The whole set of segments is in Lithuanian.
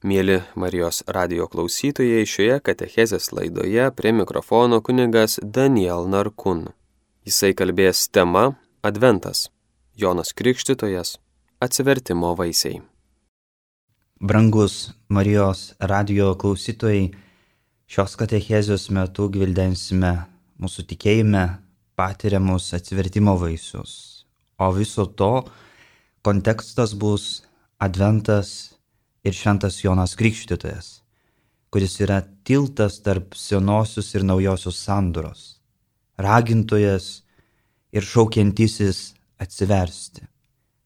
Mėly Marijos radio klausytojai, šioje katechezės laidoje prie mikrofono kunigas Daniel Narkun. Jisai kalbės tema Adventas - Jonas Krikštytojas - atsivertimo vaisiai. Brangus Marijos radio klausytojai, šios katechezijos metu gvildensime mūsų tikėjime patiriamus atsivertimo vaisius, o viso to kontekstas bus Adventas ir šventas Jonas Krikštytojas, kuris yra tiltas tarp senosios ir naujosios sandoros, ragintojas ir šaukiantisis atsiversti,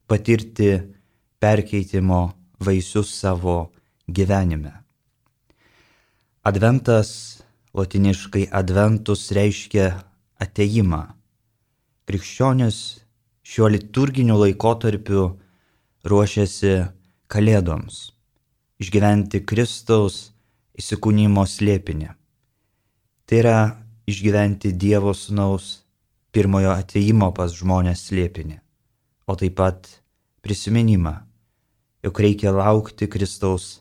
patirti perkeitimo vaisius savo gyvenime. Adventas, latiniškai adventus reiškia ateimą. Krikščionis šiuo liturginiu laikotarpiu ruošiasi Kalėdoms išgyventi Kristaus įsikūnymo slėpinį. Tai yra išgyventi Dievo Sūnaus pirmojo ateimo pas žmonės slėpinį, o taip pat prisiminimą, jog reikia laukti Kristaus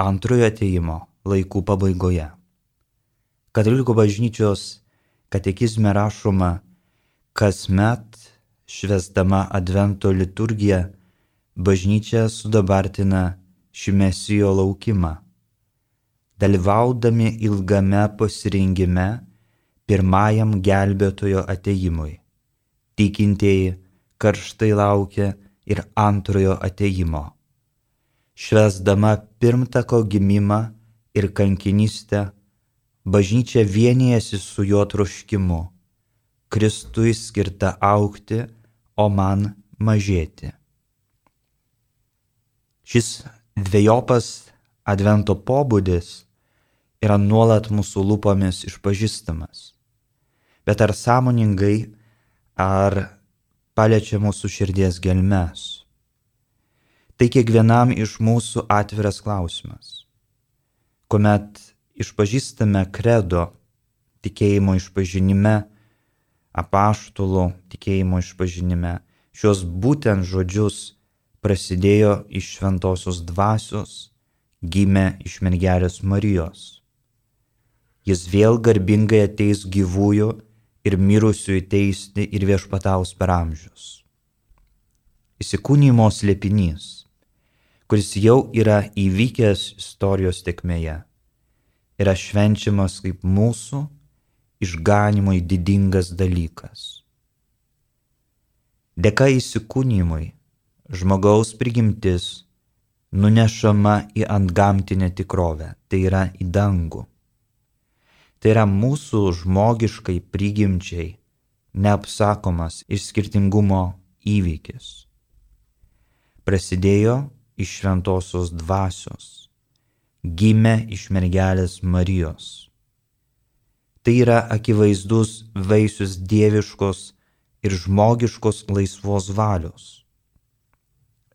antrojo ateimo laikų pabaigoje. Katalikų bažnyčios katekizme rašoma, kasmet švesdama Advento liturgiją bažnyčia sudabartina šį mesijo laukimą. Dalyvaudami ilgame pasirinkime pirmajam gelbėtojo ateimui, tikintieji karštai laukia ir antrojo ateimo. Švesdama pirmtako gimimą ir kankinystę, bažnyčia vienijasi su jo troškimu, Kristui skirta aukti, o man mažėti. Šis dviejopas advento pobūdis yra nuolat mūsų lūpomis išpažįstamas. Bet ar sąmoningai, ar paliečia mūsų širdies gelmes? Tai kiekvienam iš mūsų atviras klausimas. Kuomet išpažįstame kredo tikėjimo išpažinime, apaštulų tikėjimo išpažinime, šios būtent žodžius prasidėjo iš šventosios dvasios, gimė iš mergelės Marijos. Jis vėl garbingai ateis gyvųjų ir mirusių įteisti ir viešpataus per amžius. Įsikūnymo slėpinys, kuris jau yra įvykęs istorijos tekmėje, yra švenčiamas kaip mūsų išganimui didingas dalykas. Dėka įsikūnymui žmogaus prigimtis nunešama į antgamtinę tikrovę, tai yra į dangų. Tai yra mūsų žmogiškai prigimčiai neapsakomas išskirtingumo įvykis. Prasidėjo iš šventosios dvasios, gimė iš mergelės Marijos. Tai yra akivaizdus vaisius dieviškos ir žmogiškos laisvos valios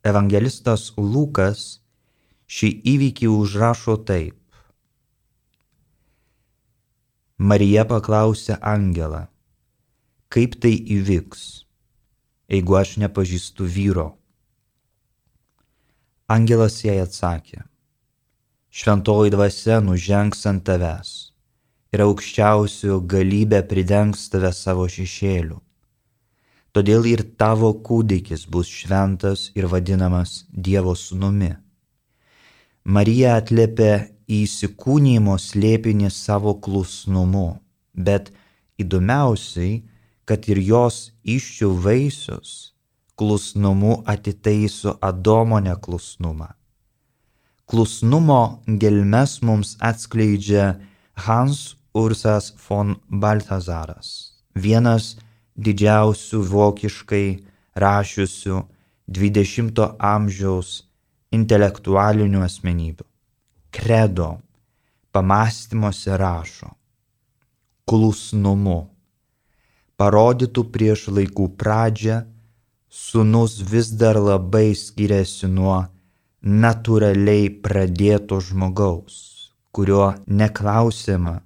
evangelistas Lukas šį įvykį užrašo taip. Marija paklausė Angelą, kaip tai įvyks, jeigu aš nepažįstu vyro. Angelas jai atsakė, šventoji dvasia nužengs ant tavęs ir aukščiausių galybė pridengs tave savo šešėliu todėl ir tavo kūdikis bus šventas ir vadinamas Dievo sūnumi. Marija atlėpė į įsikūnymo slėpinį savo klusnumu, bet įdomiausiai, kad ir jos iščių vaisius klusnumu atitaiso Adomo neklusnumą. Klusnumo gelmes mums atskleidžia Hans Ursas von Baltazaras, vienas didžiausių vokiškai rašiusių 20-ojo amžiaus intelektualinių asmenybių. Kredo pamastymuose rašo klusnumu. Parodytų prieš laikų pradžią, sunus vis dar labai skiriasi nuo natūraliai pradėto žmogaus, kurio neklausima,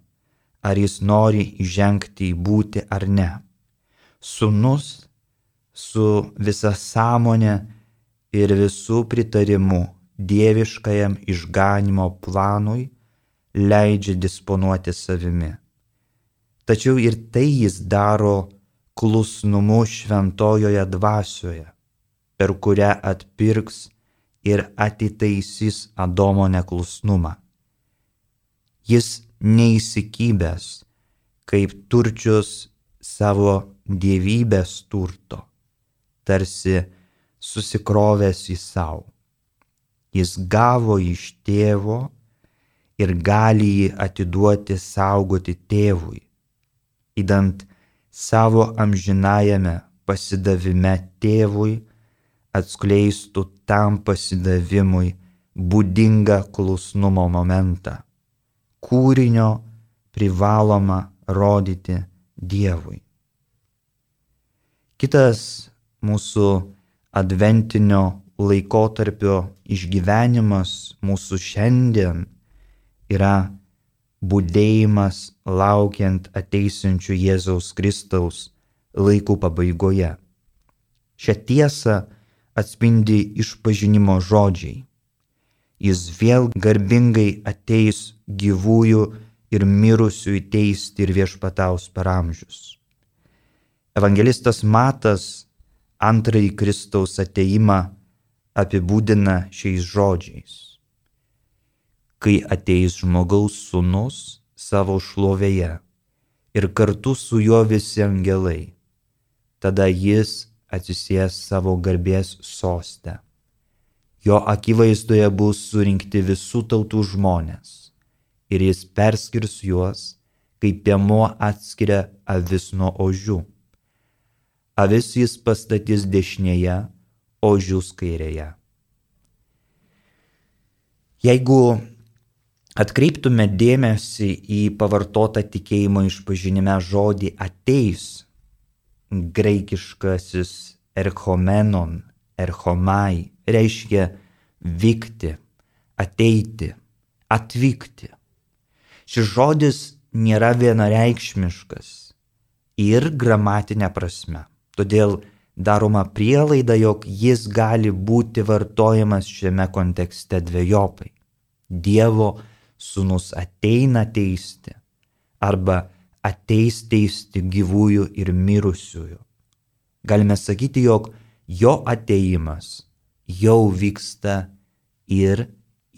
ar jis nori įžengti į būti ar ne sunus su visa sąmonė ir visų pritarimu dieviškajam išganimo planui leidžia disponuoti savimi. Tačiau ir tai jis daro klusnumu šventojoje dvasioje, per kurią atpirks ir atitaisys Adomo neklusnumą. Jis neįsikybęs, kaip turčius savo dievybės turto, tarsi susikrovęs į savo. Jis gavo iš tėvo ir gali jį atiduoti saugoti tėvui, įdant savo amžinajame pasidavime tėvui atskleistų tam pasidavimui būdingą klusnumo momentą, kūrinio privaloma rodyti Dievui. Kitas mūsų adventinio laikotarpio išgyvenimas mūsų šiandien yra būdėjimas laukiant ateisinčių Jėzaus Kristaus laikų pabaigoje. Šią tiesą atspindi išpažinimo žodžiai. Jis vėl garbingai ateis gyvųjų ir mirusių įteisti ir viešpataus per amžius. Evangelistas Matas antrąjį Kristaus ateimą apibūdina šiais žodžiais. Kai ateis žmogaus sūnus savo šlovėje ir kartu su juo visi angelai, tada jis atsisės savo garbės sostę. Jo akivaizdoje bus surinkti visų tautų žmonės ir jis perskirs juos, kaip piemuo atskiria avis nuo ožių. Avis jis pastatys dešinėje, ožius kairėje. Jeigu atkreiptume dėmesį į pavartotą tikėjimo išpažinime žodį ateis, graikiškasis erchomenon, erchomai, reiškia vykti, ateiti, atvykti. Šis žodis nėra vienareikšmiškas ir gramatinė prasme. Todėl daroma prielaida, jog jis gali būti vartojamas šiame kontekste dviejopai. Dievo sūnus ateina teisti arba ateis teisti gyvųjų ir mirusiųjų. Galime sakyti, jog jo ateimas jau vyksta ir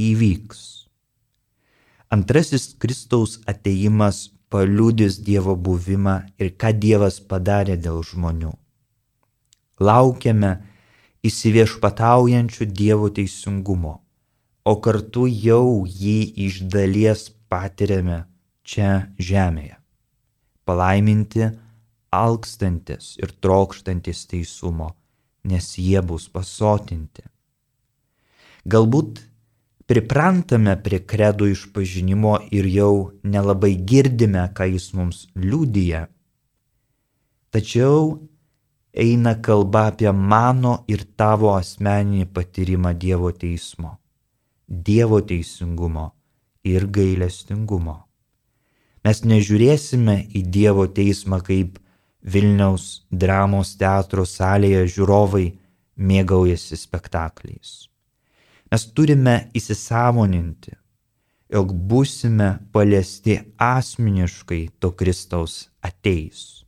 įvyks. Antrasis Kristaus ateimas paliūdės Dievo buvimą ir ką Dievas padarė dėl žmonių. Laukiame įsiviešpataujančių Dievo teisingumo, o kartu jau jį iš dalies patiriame čia žemėje. Palaiminti alkstantis ir trokštantis teisumo, nes jie bus pasotinti. Galbūt priprantame prie kredo išpažinimo ir jau nelabai girdime, ką jis mums liūdija. Tačiau eina kalba apie mano ir tavo asmeninį patyrimą Dievo teismo, Dievo teisingumo ir gailestingumo. Mes nežiūrėsime į Dievo teismą kaip Vilniaus dramos teatro salėje žiūrovai mėgaujasi spektakliais. Mes turime įsisamoninti, jog būsime paliesti asmeniškai to Kristaus ateis.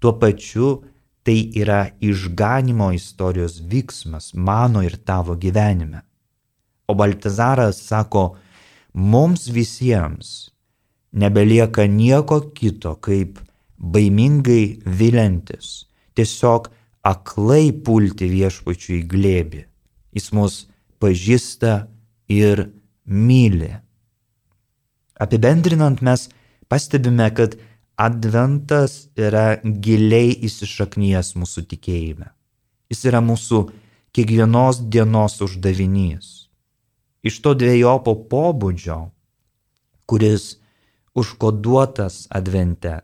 Tuo pačiu tai yra išganimo istorijos vyksmas mano ir tavo gyvenime. O Baltazaras sako, mums visiems nebelieka nieko kito, kaip baimingai vilintis, tiesiog aklai pulti viešpačių į glėbį. Jis mus pažįsta ir myli. Apibendrinant mes pastebime, kad adventas yra giliai įsišaknyjęs mūsų tikėjime. Jis yra mūsų kiekvienos dienos uždavinys. Iš to dviejopo pobūdžio, kuris užkoduotas advente,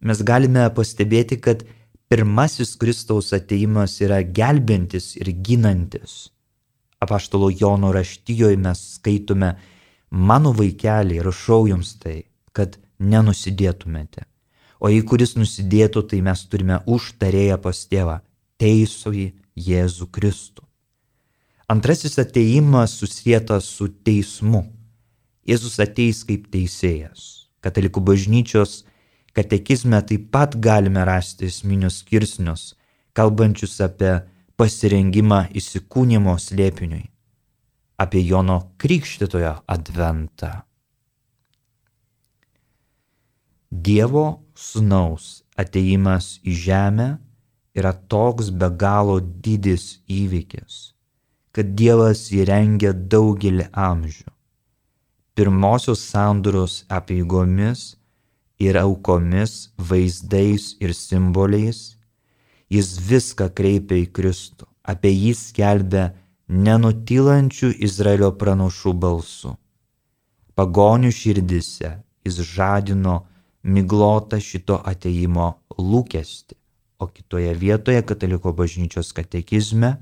mes galime pastebėti, kad pirmasis Kristaus ateimas yra gelbintis ir ginantis apaštalo Jono raštijoje mes skaitome, mano vaikeliai, rašau jums tai, kad nenusidėtumėte. O jei kuris nusidėtų, tai mes turime užtarėję pas tėvą, teisųjį Jėzų Kristų. Antrasis ateimas susijęs su teismu. Jėzus ateis kaip teisėjas. Katalikų bažnyčios katekizme taip pat galime rasti esminius skirsnius, kalbančius apie pasirengimą įsikūnymo slėpiniui, apie Jono Krikštitojo adventą. Dievo sunaus ateimas į žemę yra toks be galo didis įvykis, kad Dievas įrengia daugelį amžių. Pirmosios sandoros apieigomis ir aukomis, vaizdais ir simboliais jis viską kreipia į Kristų, apie jį skelbia nenutylančių Izraelio pranašų balsu. Pagonių širdise jis žadino miglotą šito ateimo lūkesti, o kitoje vietoje kataliko bažnyčios katekizme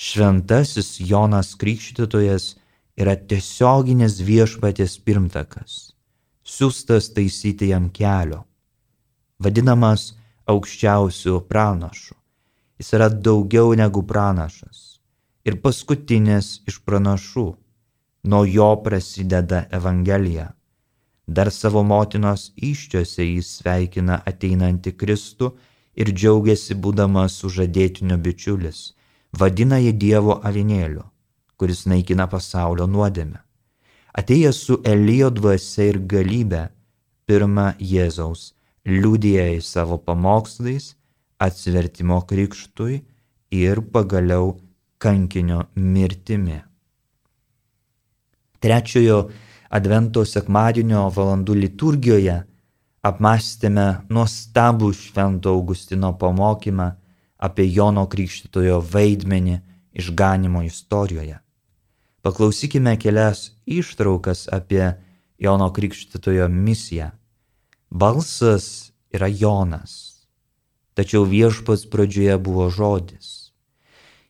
šventasis Jonas Krikštytojas yra tiesioginės viešpatės pirmtakas, siūstas taisyti jam kelio, vadinamas aukščiausių pranašų. Jis yra daugiau negu pranašas ir paskutinis iš pranašų. Nuo jo prasideda Evangelija. Dar savo motinos iščiose jis sveikina ateinantį Kristų ir džiaugiasi būdamas sužadėtinio bičiulis, vadina jį Dievo avinėliu, kuris naikina pasaulio nuodėmę. Atėjęs su Elijo dvasia ir galybė, pirmą Jėzaus liūdėjai savo pamokslais, atsivertimo krikštui ir pagaliau kankinio mirtimi. Trečiojo Advento sekmadienio valandų liturgijoje apmastėme nuostabų Švento Augustino pamokymą apie Jono Krikštitojo vaidmenį išganimo istorijoje. Paklausykime kelias ištraukas apie Jono Krikštitojo misiją Balsas yra Jonas, tačiau viešpats pradžioje buvo žodis.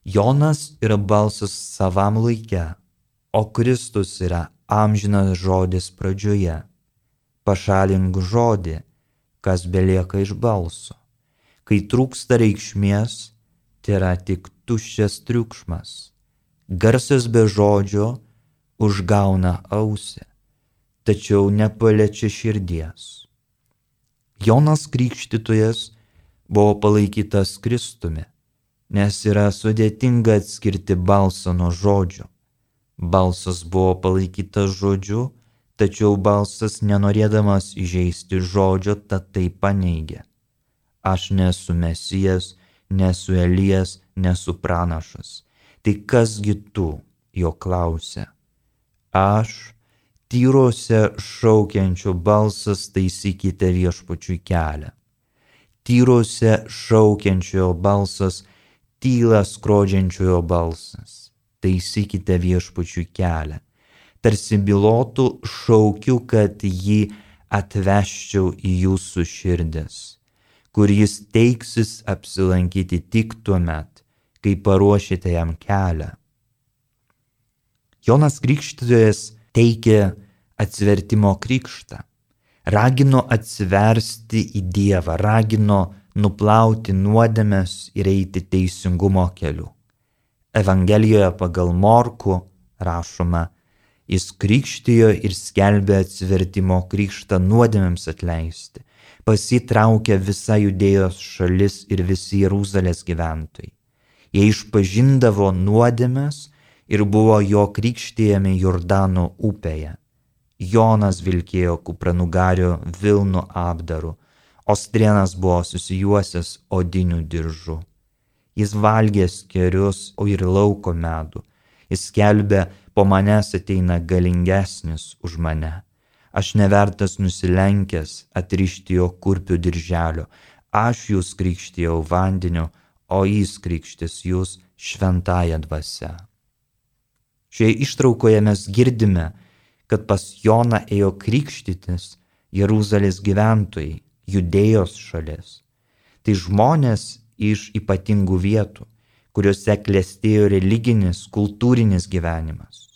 Jonas yra balsas savam laikė, o Kristus yra amžinas žodis pradžioje. Pašalink žodį, kas belieka iš balso. Kai trūksta reikšmės, tai yra tik tuščias triukšmas. Garsas be žodžio užgauna ausį, tačiau nepaliečia širdies. Jonas Krikštytojas buvo palaikytas Kristumi, nes yra sudėtinga atskirti balsą nuo žodžio. Balsas buvo palaikytas žodžiu, tačiau balsas nenorėdamas įžeisti žodžio, tad tai paneigė. Aš nesu mesijas, nesu Elijas, nesu pranašas. Tai kasgi tu, jo klausė. Aš Tyrose šaukiančio balsas taisykite viešpačiui kelią. Tyrose šaukiančiojo balsas tyla skrodžiančiojo balsas. Taisykite viešpačiui kelią. Tarsi bilotų šaukiu, kad jį atveščiau į jūsų širdis, kur jis teiksis apsilankyti tik tuo met, kai paruošite jam kelią. Jonas Krikštytojas teikė atsivertimo krikštą, ragino atsiversti į Dievą, ragino nuplauti nuodėmės ir eiti teisingumo keliu. Evangelijoje pagal Morku rašoma, jis krikštijo ir skelbė atsivertimo krikštą nuodėmėms atleisti, pasitraukė visa judėjos šalis ir visi Jeruzalės gyventojai. Jie išpažindavo nuodėmės ir buvo jo krikštijami Jordano upėje. Jonas vilkėjo kupranugario Vilno apdaru, o strienas buvo susijuosęs odiniu diržu. Jis valgė skerius, ir lauko medų. Jis skelbė, po manęs ateina galingesnis už mane. Aš nevertas nusilenkęs atrišti jo kurpių dirželio. Aš jūs krikštijau vandeniu, o jis krikštis jūs šventąją dvasę. Šioje ištraukoje mes girdime, kad pas Joną ėjo krikštytis Jeruzalės gyventojai, judėjos šalis. Tai žmonės iš ypatingų vietų, kuriuose klestėjo religinis, kultūrinis gyvenimas.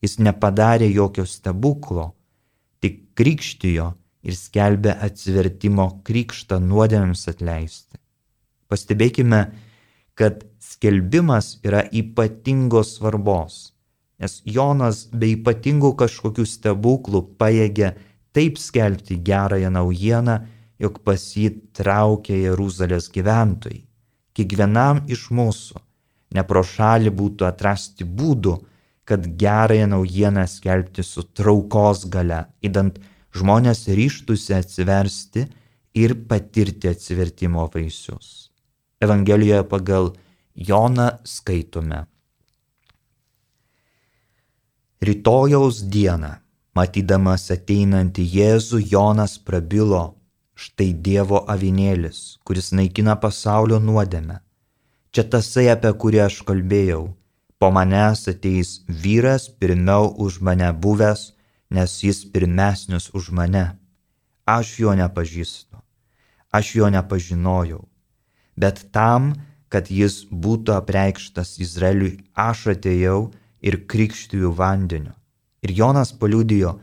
Jis nepadarė jokio stebuklo, tik krikštijo ir skelbė atsivertimo krikštą nuodėmėms atleisti. Pastebėkime, kad skelbimas yra ypatingos svarbos, nes Jonas be ypatingų kažkokių stebuklų pajėgė taip skelbti gerąją naujieną, jog pas jį traukia Jeruzalės gyventojai. Kiekvienam iš mūsų nepro šalį būtų atrasti būdų, kad gerąją naujieną skelbti su traukos gale, įdant žmonės ryštųsi atsiversti ir patirti atsivertimo vaisius. Evangelijoje pagal Joną skaitome. Rytojaus dieną, matydamas ateinantį Jėzų, Jonas prabilo, štai Dievo avinėlis, kuris naikina pasaulio nuodėmę. Čia tasai, apie kurį aš kalbėjau. Po manęs ateis vyras pirmiau už mane buvęs, nes jis pirmesnis už mane. Aš jo nepažįstu, aš jo nepažinojau, bet tam, kad jis būtų apreikštas Izraeliui, aš atėjau ir krikštiju vandeniu. Ir Jonas paliudijo,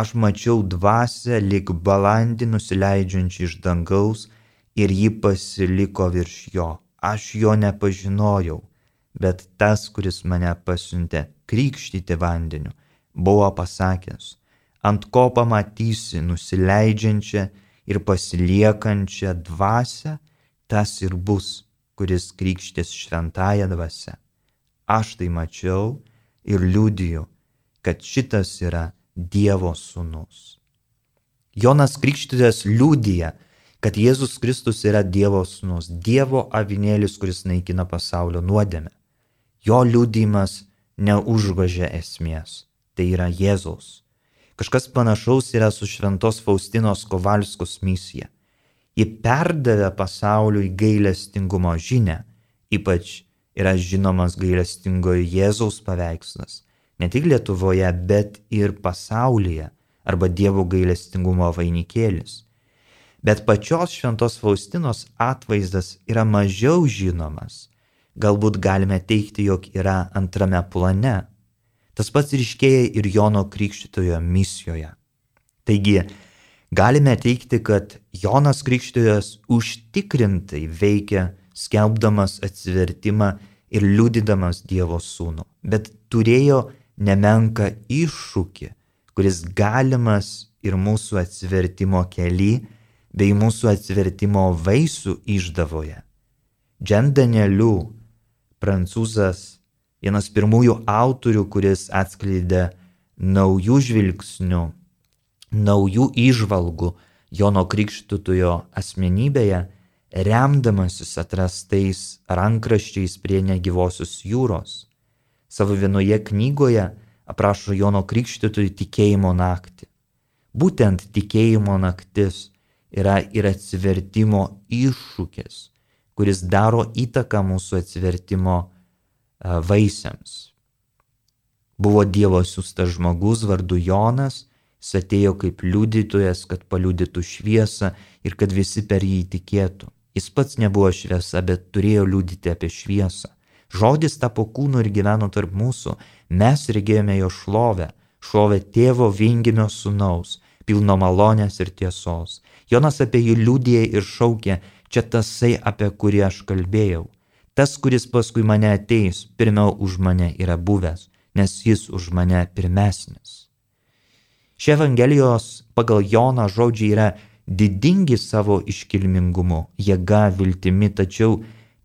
aš mačiau dvasę lik balandį nusileidžiančią iš dangaus ir ji pasiliko virš jo. Aš jo nepažinojau, bet tas, kuris mane pasiuntė krikštyti vandeniu, buvo pasakęs, ant ko pamatysi nusileidžiančią ir pasiliekančią dvasę, tas ir bus kuris krikštės šventąją dvasę. Aš tai mačiau ir liudiju, kad šitas yra Dievo sūnus. Jonas Krikštytojas liūdija, kad Jėzus Kristus yra Dievo sūnus, Dievo avinėlis, kuris naikina pasaulio nuodėmę. Jo liūdimas neužgožia esmės, tai yra Jėzaus. Kažkas panašaus yra su šventos Faustinos Kovalskos misija. Ji perdavė pasauliui gailestingumo žinę, ypač yra žinomas gailestingojo Jėzaus paveikslas, ne tik Lietuvoje, bet ir pasaulyje, arba Dievo gailestingumo vainikėlis. Bet pačios šventos Faustinos atvaizdas yra mažiau žinomas, galbūt galime teikti, jog yra antrame plane. Tas pats ryškėja ir Jono Krikščitojo misijoje. Taigi, Galime teikti, kad Jonas Krikštytojas užtikrintai veikia skelbdamas atsivertimą ir liudydamas Dievo sūnų, bet turėjo nemenka iššūkį, kuris galimas ir mūsų atsivertimo keli, bei mūsų atsivertimo vaisių išdavoje. Džen Danieliu, prancūzas, vienas pirmųjų autorių, kuris atskleidė naujų žvilgsnių naujų išvalgų Jono Krikštutojo asmenybėje, remdamasis atrastais rankraščiais prie negyvosios jūros. Savo vienoje knygoje aprašo Jono Krikštutojo tikėjimo naktį. Būtent tikėjimo naktis yra ir atsivertimo iššūkis, kuris daro įtaką mūsų atsivertimo vaisiams. Buvo Dievo siūstas žmogus vardu Jonas, Jis atėjo kaip liudytojas, kad paliudytų šviesą ir kad visi per jį tikėtų. Jis pats nebuvo šviesa, bet turėjo liudyti apie šviesą. Žodis tapo kūnu ir gyveno tarp mūsų. Mes regėjome jo šlovę, šlovę tėvo vingimio sunaus, pilno malonės ir tiesos. Jonas apie jį liūdėjo ir šaukė, čia tasai, apie kurį aš kalbėjau. Tas, kuris paskui mane ateis, pirmiau už mane yra buvęs, nes jis už mane pirmesnis. Šie Evangelijos pagal Joną žodžiai yra didingi savo iškilmingumu, jėga, viltimi, tačiau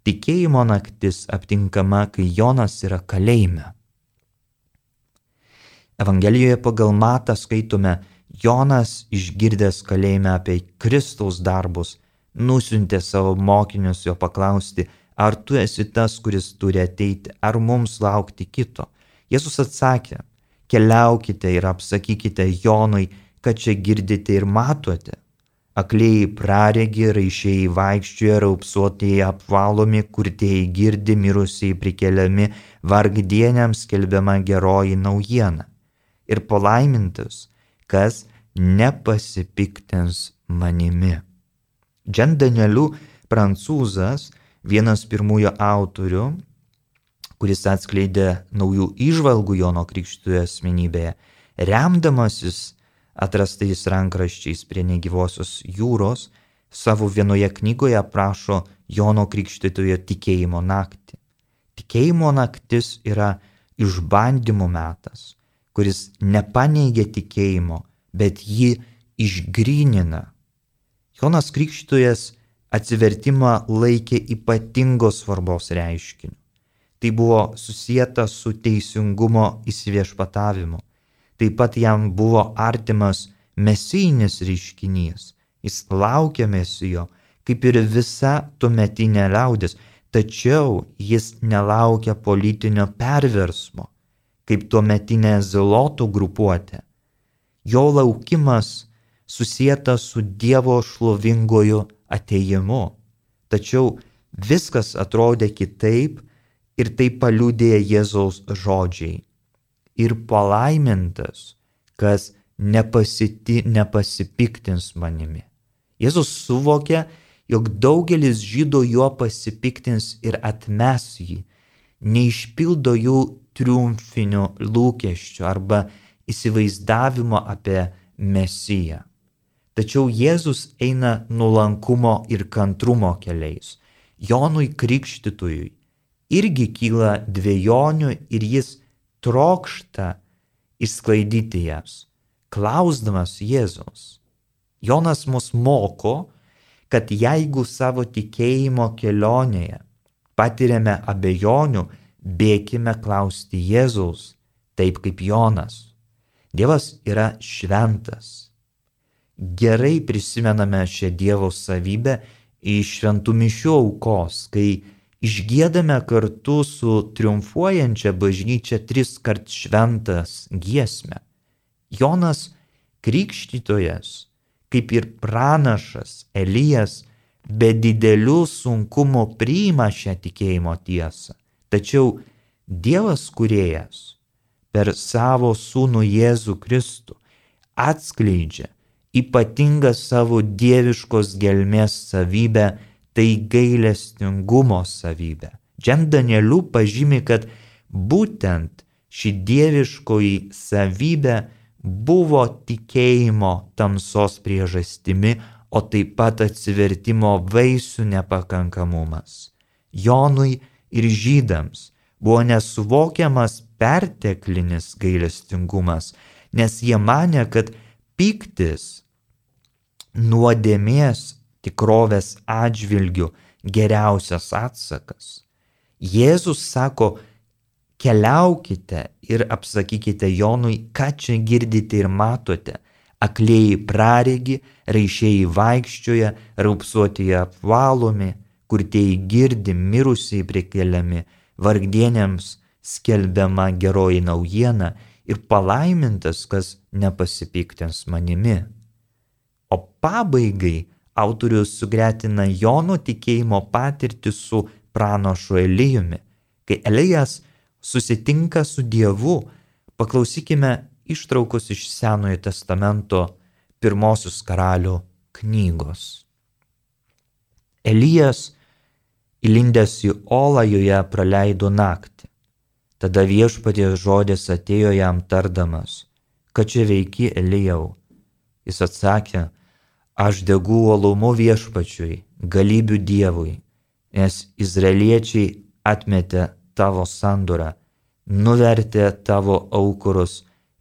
tikėjimo naktis aptinkama, kai Jonas yra kalėjime. Evangelijoje pagal Matą skaitome, Jonas išgirdęs kalėjime apie Kristaus darbus, nusiuntė savo mokinius jo paklausti, ar tu esi tas, kuris turi ateiti, ar mums laukti kito. Jėzus atsakė, keliaukite ir apsakykite Jonui, kad čia girdite ir matote. Aklėjai praregi, raišiai vaikščioja, raupsuotieji apvalomi, kurtieji girdi, mirusiai prikeliami, vargdieniams skelbiama geroji naujiena. Ir palaimintas, kas nepasipiktins manimi. Džen Danieliu, prancūzas, vienas pirmųjų autorių, kuris atskleidė naujų išvalgų Jono Krikštojo asmenybėje, remdamasis atrastais rankraščiais prie negyvosios jūros, savo vienoje knygoje aprašo Jono Krikštytojo tikėjimo naktį. tikėjimo naktis yra išbandymų metas, kuris nepaneigia tikėjimo, bet jį išgrynina. Jonas Krikštojas atsivertimą laikė ypatingos svarbos reiškiniu. Tai buvo susijęta su teisingumo įsiviešpatavimu. Taip pat jam buvo artimas mesijinis reiškinys. Jis laukė mesijo, kaip ir visa tuometinė liaudis, tačiau jis nelaukia politinio perversmo, kaip tuometinė zilotų grupuotė. Jo laukimas susijęta su Dievo šlovingoju ateimu. Tačiau viskas atrodė kitaip ir tai paliūdė Jėzaus žodžiai. Ir palaimintas, kas nepasiti, nepasipiktins manimi. Jėzus suvokė, jog daugelis žydų juo pasipiktins ir atmes jį, neišpildo jų triumfinių lūkesčių arba įsivaizdavimo apie Mesiją. Tačiau Jėzus eina nuolankumo ir kantrumo keliais. Jonui Krikštytujui irgi kyla dviejonių ir jis trokšta išsklaidyti jas, klausdamas Jėzus. Jonas mus moko, kad jeigu savo tikėjimo kelionėje patiriame abejonių, bėkime klausti Jėzaus, taip kaip Jonas. Dievas yra šventas gerai prisimename šią Dievo savybę iš šventų mišių aukos, kai išgėdame kartu su triumfuojančia bažnyčia tris kart šventas giesmę. Jonas Krikštytojas, kaip ir pranašas Elijas, be didelių sunkumų priima šią tikėjimo tiesą. Tačiau Dievas kuriejas per savo sūnų Jėzų Kristų atskleidžia ypatingą savo dieviškos gelmės savybę, tai gailestingumo savybę. Džem Danieliu pažymi, kad būtent ši dieviškoji savybė buvo tikėjimo tamsos priežastimi, o taip pat atsivertimo vaisių nepakankamumas. Jonui ir žydams buvo nesuvokiamas perteklinis gailestingumas, nes jie mane, kad piktis nuodėmės tikrovės atžvilgių geriausias atsakas. Jėzus sako, keliaukite ir apsakykite Jonui, ką čia girdite ir matote. Aklėjai praregi, raišiai vaikščioja, raupsuotieji apvalomi, kurtieji girdi, mirusiai prikeliami, vargdienėms skelbiama geroji naujiena ir palaimintas, kas nepasipiktins manimi. O pabaigai autorius sugretina Jono tikėjimo patirtį su pranašu Elijumi. Kai Elijas susitinka su Dievu, paklausykime ištraukos iš Senojo testamento pirmosios karalių knygos. Elijas įlindęs į olą joje praleido naktį. Tada viešpaties žodis atėjo jam tardamas, kad čia veiki Elijau. Jis atsakė, Aš degu uolumu viešpačiui, galybių Dievui, nes izraeliečiai atmetė tavo sandurą, nuvertė tavo aukurus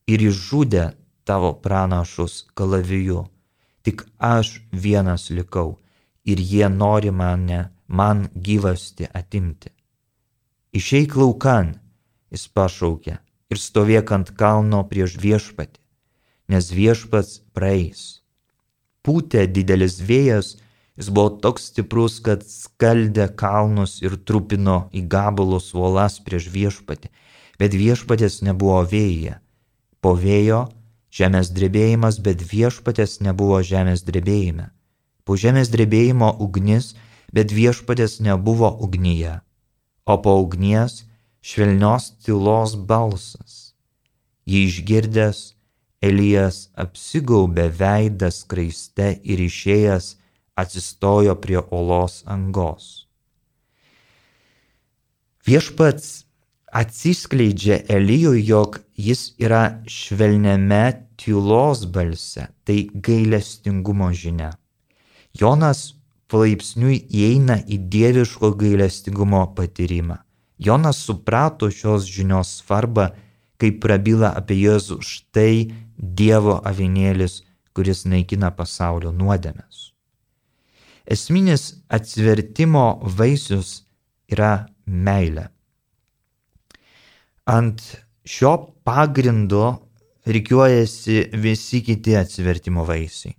ir išžudė tavo pranašus kalaviju. Tik aš vienas likau ir jie nori mane, man gyvasti atimti. Išeik laukan, jis pašaukė, ir stovėk ant kalno prieš viešpatį, nes viešpats praeis pūtė didelis vėjas, jis buvo toks stiprus, kad skaldė kalnus ir trupino į gabalus uolas prieš viešpatį, bet viešpatės nebuvo vėja. Po vėjo žemės drebėjimas, bet viešpatės nebuvo žemės drebėjime. Po žemės drebėjimo ugnis, bet viešpatės nebuvo ugnyje. O po ugnies švelnios tylos balsas. Jį išgirdęs Elijas apsigaubė veidą skraiste ir išėjęs atsistojo prie olos angos. Viešpats atsiskleidžia Elijui, jog jis yra švelniame tylos balse, tai gailestingumo žinia. Jonas palaipsniui įeina į dieviško gailestingumo patyrimą. Jonas suprato šios žinios svarbą, kai prabyla apie Jėzų štai Dievo avinėlis, kuris naikina pasaulio nuodėmes. Esminis atsivertimo vaisius yra meilė. Ant šio pagrindo reikiuojasi visi kiti atsivertimo vaisiai.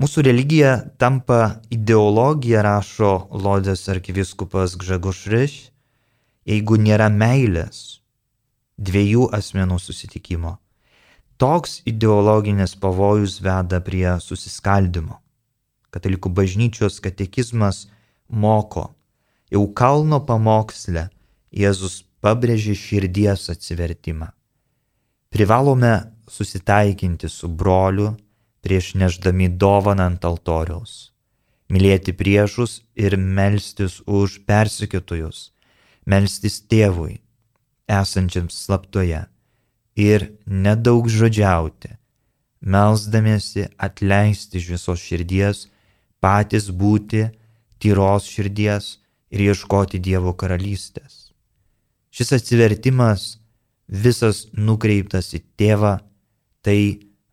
Mūsų religija tampa ideologija, rašo Lodės arkiviskupas Gžegošriš, jeigu nėra meilės, dviejų asmenų susitikimo. Toks ideologinis pavojus veda prie susiskaldimo. Katalikų bažnyčios katekizmas moko, jau kalno pamoksle Jėzus pabrėžė širdies atsivertimą. Privalome susitaikinti su broliu, prieš neždami dovaną ant altoriaus, mylėti priešus ir melstis už persikėtojus, melstis tėvui, esančiam slaptoje, ir nedaug žodžiauti, melsdamėsi atleisti iš visos širdies, patys būti tyros širdies ir ieškoti Dievo karalystės. Šis atsivertimas visas nukreiptas į tėvą, tai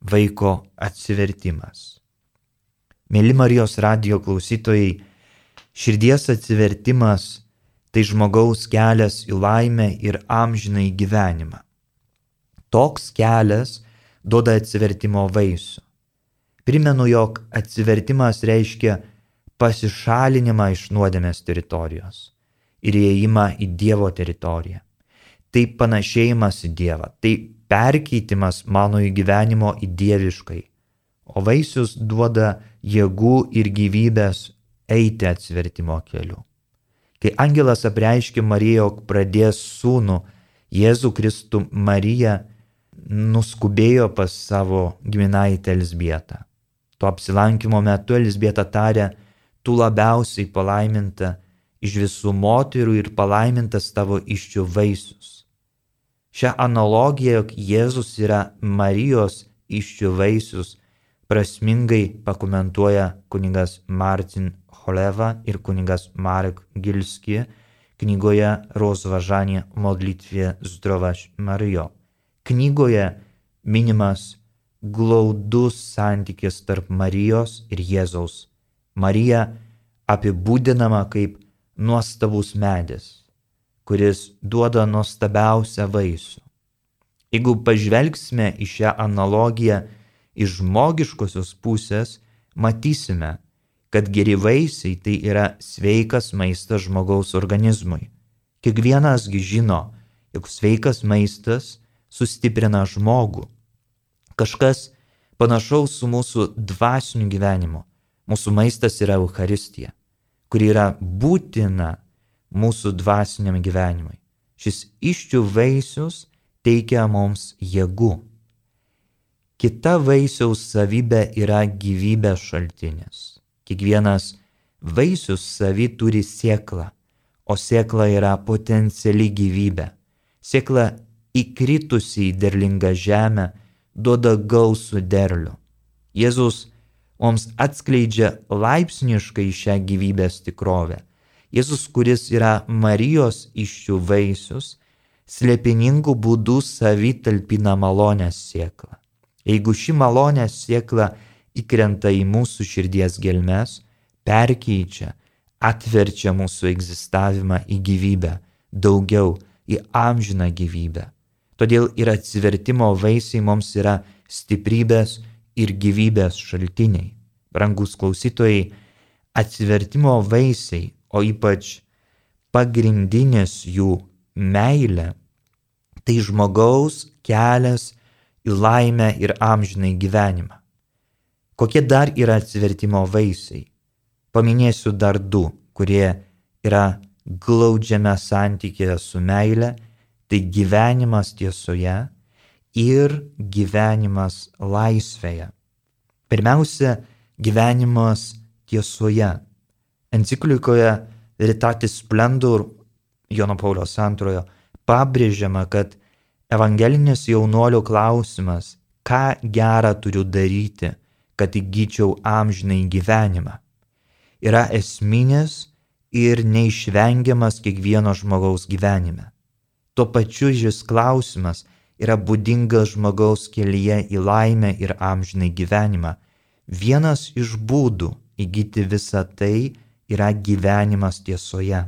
vaiko atsivertimas. Mėly Marijos radio klausytojai, širdies atsivertimas tai žmogaus kelias į laimę ir amžinai gyvenimą. Toks kelias duoda atsivertimo vaisių. Primenu, jog atsivertimas reiškia pasišalinimą iš nuodėmės teritorijos ir įėjimą į Dievo teritoriją. Tai panašėjimas į Dievą, tai perkeitimas mano gyvenimo į dieviškai, o vaisius duoda jėgų ir gyvybės eiti atsvertimo keliu. Kai angelas apreiškė Mariją, jog pradės sūnų, Jėzų Kristų Marija nuskubėjo pas savo giminaitę Elsbietą. Tuo apsilankimo metu Elsbieta tarė, tu labiausiai palaiminta iš visų moterų ir palaimintas tavo iščių vaisius. Šią analogiją, jog Jėzus yra Marijos iščių vaisius, prasmingai pakomentuoja kuningas Martin Choleva ir kuningas Marek Gilski knygoje Rozważanie modlitwie Zdrowaś Maryjo. Knygoje minimas glaudus santykis tarp Marijos ir Jėzaus. Marija apibūdinama kaip nuostabus medis kuris duoda nuostabiausią vaisių. Jeigu pažvelgsime į šią analogiją iš žmogiškosios pusės, matysime, kad geri vaisiai tai yra sveikas maistas žmogaus organizmui. Kiekvienasgi žino, jog sveikas maistas sustiprina žmogų. Kažkas panašaus su mūsų dvasiniu gyvenimu. Mūsų maistas yra Euharistija, kuri yra būtina mūsų dvasiniam gyvenimui. Šis iščių vaisius teikia mums jėgų. Kita vaisiaus savybė yra gyvybės šaltinis. Kiekvienas vaisius savy turi sėklą, o sėkla yra potenciali gyvybė. Sėkla įkritusi į derlingą žemę duoda gausų derlių. Jėzus mums atskleidžia laipsniškai šią gyvybės tikrovę Jėzus, kuris yra Marijos iššių vaisius, slėpiningų būdų savitalpina malonės sieklą. Jeigu ši malonės siekla įkrenta į mūsų širdies gelmes, perkeičia, atverčia mūsų egzistavimą į gyvybę, daugiau į amžiną gyvybę. Todėl ir atsivertimo vaisiai mums yra stiprybės ir gyvybės šaltiniai. Brangus klausytojai, atsivertimo vaisiai o ypač pagrindinis jų meilė, tai žmogaus kelias į laimę ir amžinai gyvenimą. Kokie dar yra atsivertimo vaisiai? Paminėsiu dar du, kurie yra glaudžiame santykėje su meile, tai gyvenimas tiesoje ir gyvenimas laisvėje. Pirmiausia, gyvenimas tiesoje. Enciklikoje Veritatis Splendor Jono Pauliaus antrojo pabrėžiama, kad evangelinis jaunuolio klausimas, ką gerą turiu daryti, kad įgyčiau amžinai gyvenimą, yra esminis ir neišvengiamas kiekvieno žmogaus gyvenime. Tuo pačiu šis klausimas yra būdingas žmogaus kelyje į laimę ir amžinai gyvenimą. Vienas iš būdų įgyti visą tai yra gyvenimas tiesoje.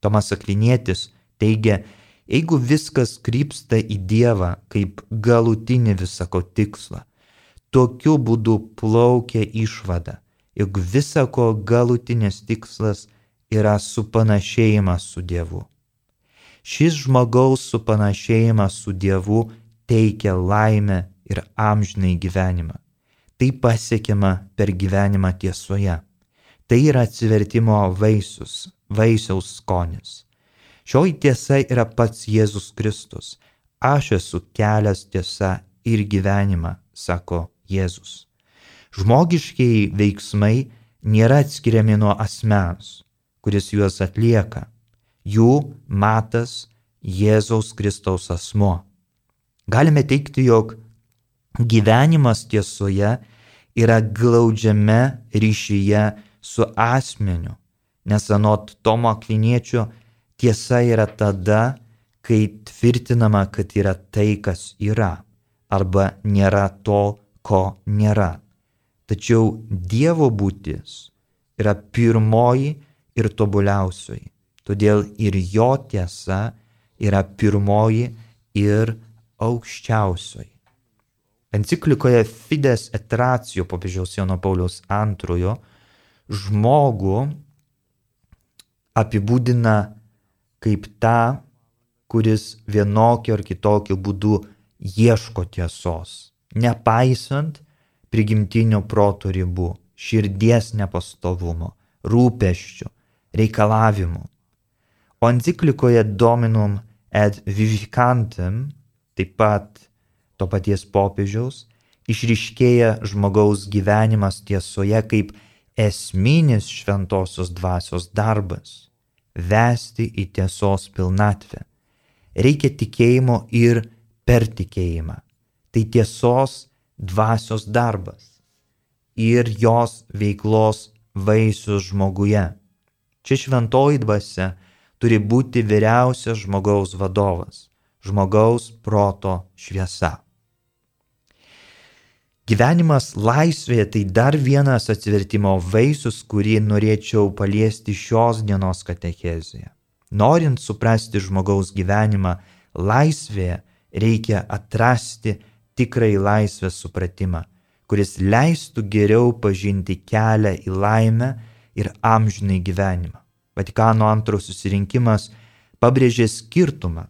Tomas Akvinėtis teigia, jeigu viskas krypsta į Dievą kaip galutinį visako tikslą, tokiu būdu plaukia išvada, jog visako galutinis tikslas yra supanašėjimas su Dievu. Šis žmogaus supanašėjimas su Dievu teikia laimę ir amžinai gyvenimą. Tai pasiekiama per gyvenimą tiesoje. Tai yra atsivertimo vaisius, vaisiaus skonis. Šioji tiesa yra pats Jėzus Kristus. Aš esu kelias tiesa ir gyvenimą, sako Jėzus. Žmogiškiai veiksmai nėra atskiriami nuo asmens, kuris juos atlieka. Jų matas Jėzaus Kristaus asmo. Galime teikti, jog gyvenimas tiesoje yra glaudžiame ryšyje su asmeniu, nes anot Tomo Akviniečio tiesa yra tada, kai tvirtinama, kad yra tai, kas yra, arba nėra to, ko nėra. Tačiau Dievo būtis yra pirmoji ir tobuliausioji. Todėl ir jo tiesa yra pirmoji ir aukščiausioji. Enciklikoje Fides et Ratio popiežiaus Jono Pauliaus II žmogų apibūdina kaip tą, kuris vienokiu ar kitokiu būdu ieško tiesos, nepaisant prigimtinio proto ribų, širdies nepastovumo, rūpeščių, reikalavimų. O enciklikoje Dominum et Vivicantem, taip pat to paties popiežiaus, išriškėja žmogaus gyvenimas tiesoje kaip esminis šventosios dvasios darbas - vesti į tiesos pilnatvę. Reikia tikėjimo ir per tikėjimą. Tai tiesos dvasios darbas ir jos veiklos vaisius žmoguje. Čia šventoji dvasia turi būti vyriausias žmogaus vadovas, žmogaus proto šviesa. Gyvenimas laisvėje tai dar vienas atsivertimo vaisius, kurį norėčiau paliesti šios dienos katechezėje. Norint suprasti žmogaus gyvenimą laisvėje, reikia atrasti tikrai laisvės supratimą, kuris leistų geriau pažinti kelią į laimę ir amžinai gyvenimą. Vatikano antro susirinkimas pabrėžė skirtumą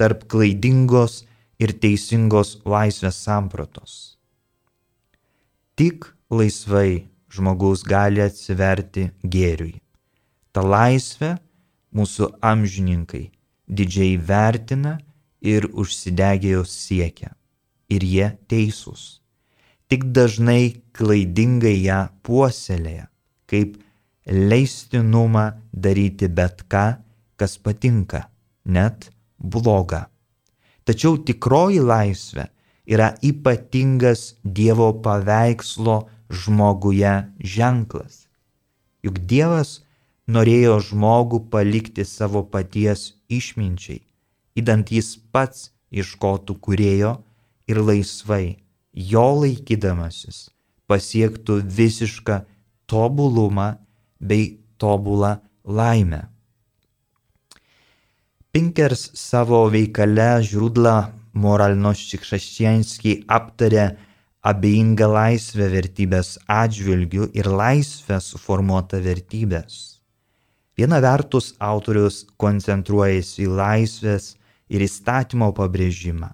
tarp klaidingos ir teisingos laisvės sampratos. Tik laisvai žmogus gali atsiverti gėriui. Ta laisvė mūsų amžininkai didžiai vertina ir užsidegė jos siekia. Ir jie teisūs. Tik dažnai klaidingai ją puoselėja, kaip leistinumą daryti bet ką, kas patinka, net bloga. Tačiau tikroji laisvė yra ypatingas Dievo paveikslo žmoguje ženklas. Juk Dievas norėjo žmogų palikti savo paties išminčiai, įdant jis pats iškotų kurėjo ir laisvai, jo laikydamasis, pasiektų visišką tobulumą bei tobulą laimę. Pinkers savo veikale Žrudla moralności chrześcijańskiej aptarė abejingą laisvę vertybės atžvilgių ir laisvę suformuotą vertybės. Viena vertus autorius koncentruojasi į laisvės ir įstatymo pabrėžimą.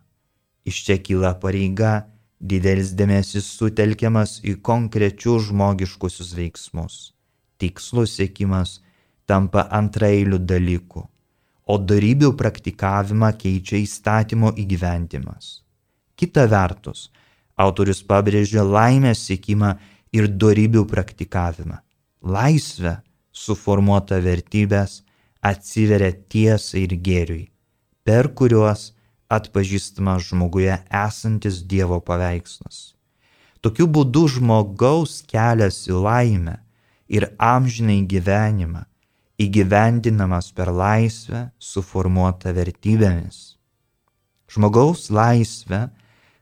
Iš čia kyla pareiga, didelis dėmesys sutelkiamas į konkrečius žmogiškusius veiksmus tikslo siekimas tampa antraeilių dalykų, o darybių praktikavimą keičia įstatymo įgyventimas. Kita vertus, autorius pabrėžia laimės siekimą ir darybių praktikavimą. Laisvė, suformuota vertybės, atsiveria tiesai ir gėriui, per kuriuos atpažįstama žmoguje esantis Dievo paveikslas. Tokiu būdu žmogaus kelias į laimę ir amžinai gyvenimą įgyvendinamas per laisvę suformuotą vertybėmis. Žmogaus laisvė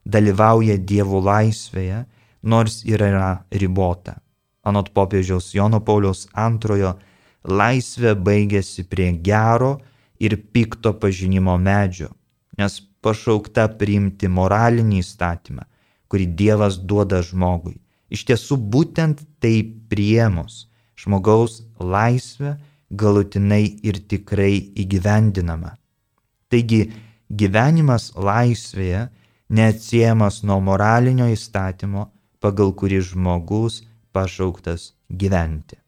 dalyvauja Dievo laisvėje, nors ir yra ribota. Anot popiežiaus Jono Pauliaus antrojo, laisvė baigėsi prie gero ir pikto pažinimo medžio, nes pašaukta priimti moralinį įstatymą, kurį Dievas duoda žmogui. Iš tiesų būtent tai priemus žmogaus laisvė galutinai ir tikrai įgyvendinama. Taigi gyvenimas laisvėje neatsiejamas nuo moralinio įstatymo, pagal kurį žmogus pašauktas gyventi.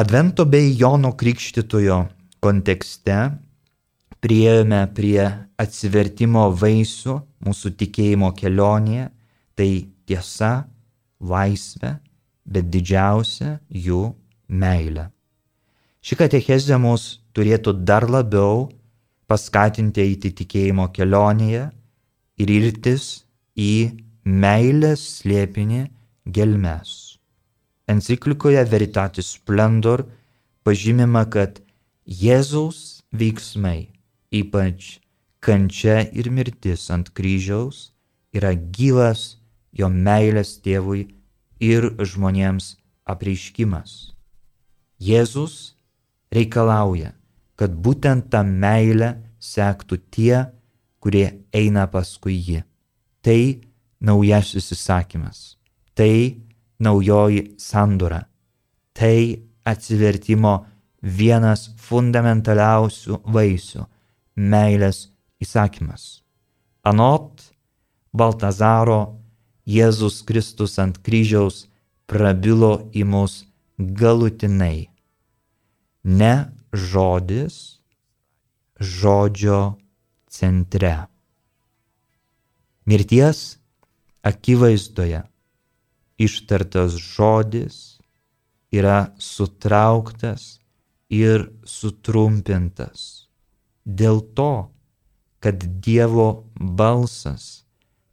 Advento bei Jono Krikštitojo kontekste prieėjome prie atsivertimo vaisių mūsų tikėjimo kelionėje, tai tiesa, laisvė, bet didžiausia jų meilė. Ši katechezė mus turėtų dar labiau paskatinti eiti tikėjimo kelionėje ir irtis į meilės slėpinį gelmes. Enciklikoje Veritatis Splendor pažymima, kad Jėzaus veiksmai ypač kančia ir mirtis ant kryžiaus, yra gyvas jo meilės tėvui ir žmonėms apreiškimas. Jėzus reikalauja, kad būtent tą meilę sektų tie, kurie eina paskui jį. Tai naujasis įsakymas, tai naujoji sandora, tai atsivertimo vienas fundamentaliausių vaisių meilės įsakymas. Anot Baltazaro Jėzus Kristus ant kryžiaus prabilo į mus galutinai. Ne žodis, žodžio centre. Mirties akivaizdoje ištartas žodis yra sutrauktas ir sutrumpintas dėl to, kad Dievo balsas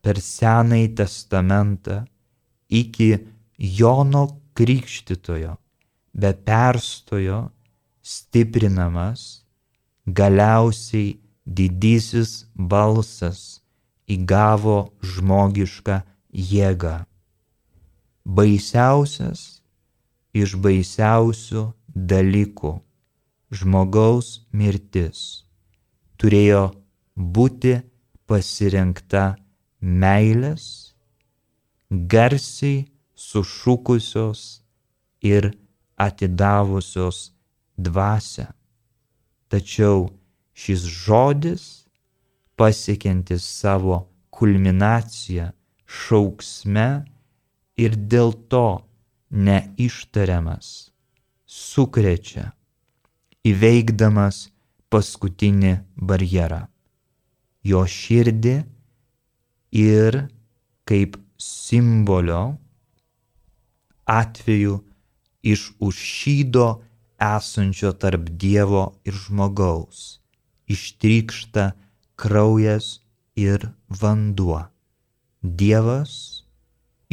per Senąjį testamentą iki Jono Krikštitojo be perstojo stiprinamas, galiausiai didysis balsas įgavo žmogišką jėgą. Baisiausias iš baisiausių dalykų - žmogaus mirtis turėjo būti pasirinkta meilės, garsiai sušukusios ir atidavusios dvasę. Tačiau šis žodis, pasiekiantis savo kulminaciją šauksme ir dėl to neištariamas, sukrečia, įveikdamas paskutinį barjerą - jo širdį ir kaip simbolio atveju iš užšydo esančio tarp Dievo ir žmogaus ištrykšta kraujas ir vanduo. Dievas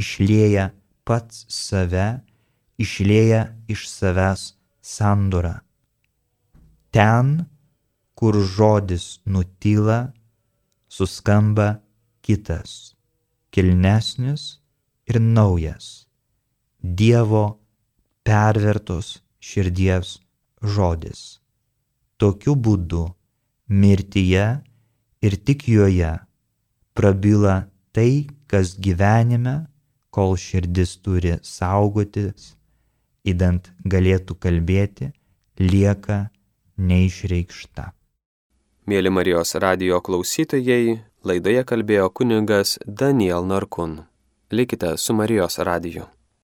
išlėja pats save, išlėja iš savęs sandorą. Ten, kur žodis nutyla, suskamba kitas, kilnesnis ir naujas - Dievo pervertos širdies žodis. Tokiu būdu mirtyje ir tik joje prabyla tai, kas gyvenime, kol širdis turi saugotis, įdant galėtų kalbėti, lieka neišreikšta. Mėly Marijos radio klausytojai, laidoje kalbėjo kuningas Daniel Narkun. Likite su Marijos radiju.